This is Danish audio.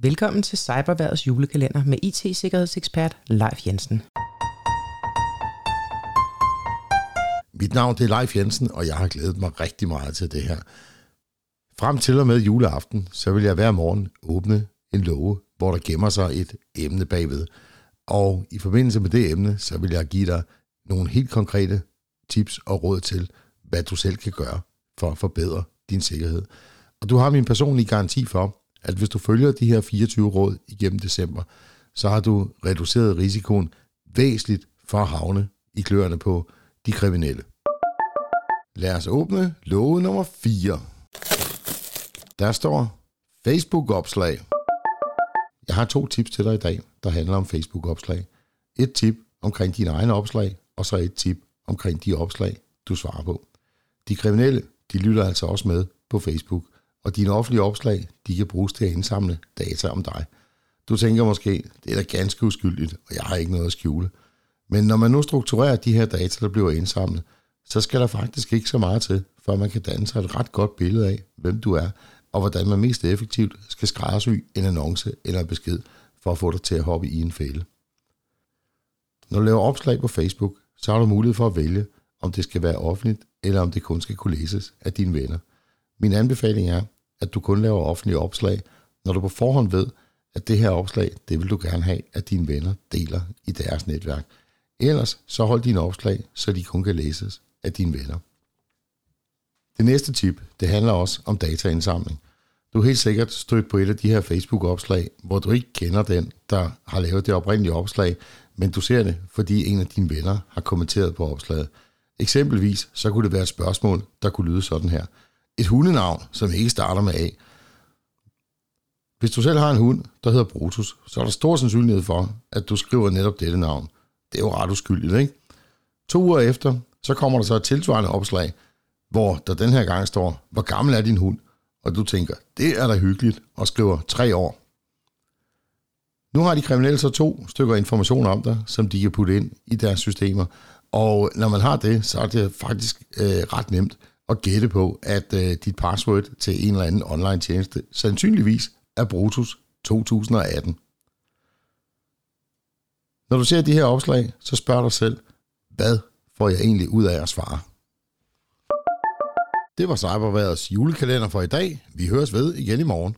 Velkommen til Cyberværdets julekalender med IT-sikkerhedsekspert Leif Jensen. Mit navn det er Leif Jensen, og jeg har glædet mig rigtig meget til det her. Frem til og med juleaften, så vil jeg hver morgen åbne en låge, hvor der gemmer sig et emne bagved. Og i forbindelse med det emne, så vil jeg give dig nogle helt konkrete tips og råd til, hvad du selv kan gøre for at forbedre din sikkerhed. Og du har min personlige garanti for, at hvis du følger de her 24 råd igennem december, så har du reduceret risikoen væsentligt for at havne i kløerne på de kriminelle. Lad os åbne låge nummer 4. Der står Facebook-opslag. Jeg har to tips til dig i dag, der handler om Facebook-opslag. Et tip omkring dine egne opslag, og så et tip omkring de opslag, du svarer på. De kriminelle, de lytter altså også med på Facebook, og dine offentlige opslag, de kan bruges til at indsamle data om dig. Du tænker måske, det er da ganske uskyldigt, og jeg har ikke noget at skjule. Men når man nu strukturerer de her data, der bliver indsamlet, så skal der faktisk ikke så meget til, for man kan danne sig et ret godt billede af, hvem du er, og hvordan man mest effektivt skal skræddersy en annonce eller en besked for at få dig til at hoppe i en fælde. Når du laver opslag på Facebook, så har du mulighed for at vælge, om det skal være offentligt, eller om det kun skal kunne læses af dine venner. Min anbefaling er, at du kun laver offentlige opslag, når du på forhånd ved, at det her opslag, det vil du gerne have, at dine venner deler i deres netværk. Ellers så hold dine opslag, så de kun kan læses af dine venner. Det næste tip, det handler også om dataindsamling. Du er helt sikkert stødt på et af de her Facebook-opslag, hvor du ikke kender den, der har lavet det oprindelige opslag, men du ser det, fordi en af dine venner har kommenteret på opslaget. Eksempelvis så kunne det være et spørgsmål, der kunne lyde sådan her. Et hundenavn, som ikke starter med A. Hvis du selv har en hund, der hedder Brutus, så er der stor sandsynlighed for, at du skriver netop dette navn. Det er jo ret uskyldigt, ikke? To uger efter, så kommer der så et tilsvarende opslag, hvor der den her gang står, hvor gammel er din hund? Og du tænker, det er da hyggeligt, og skriver tre år. Nu har de kriminelle så to stykker information om dig, som de kan putte ind i deres systemer. Og når man har det, så er det faktisk øh, ret nemt og gætte på, at øh, dit password til en eller anden online tjeneste sandsynligvis er Brutus 2018. Når du ser de her opslag, så spørg dig selv, hvad får jeg egentlig ud af at svare? Det var Cyberværets julekalender for i dag. Vi høres ved igen i morgen.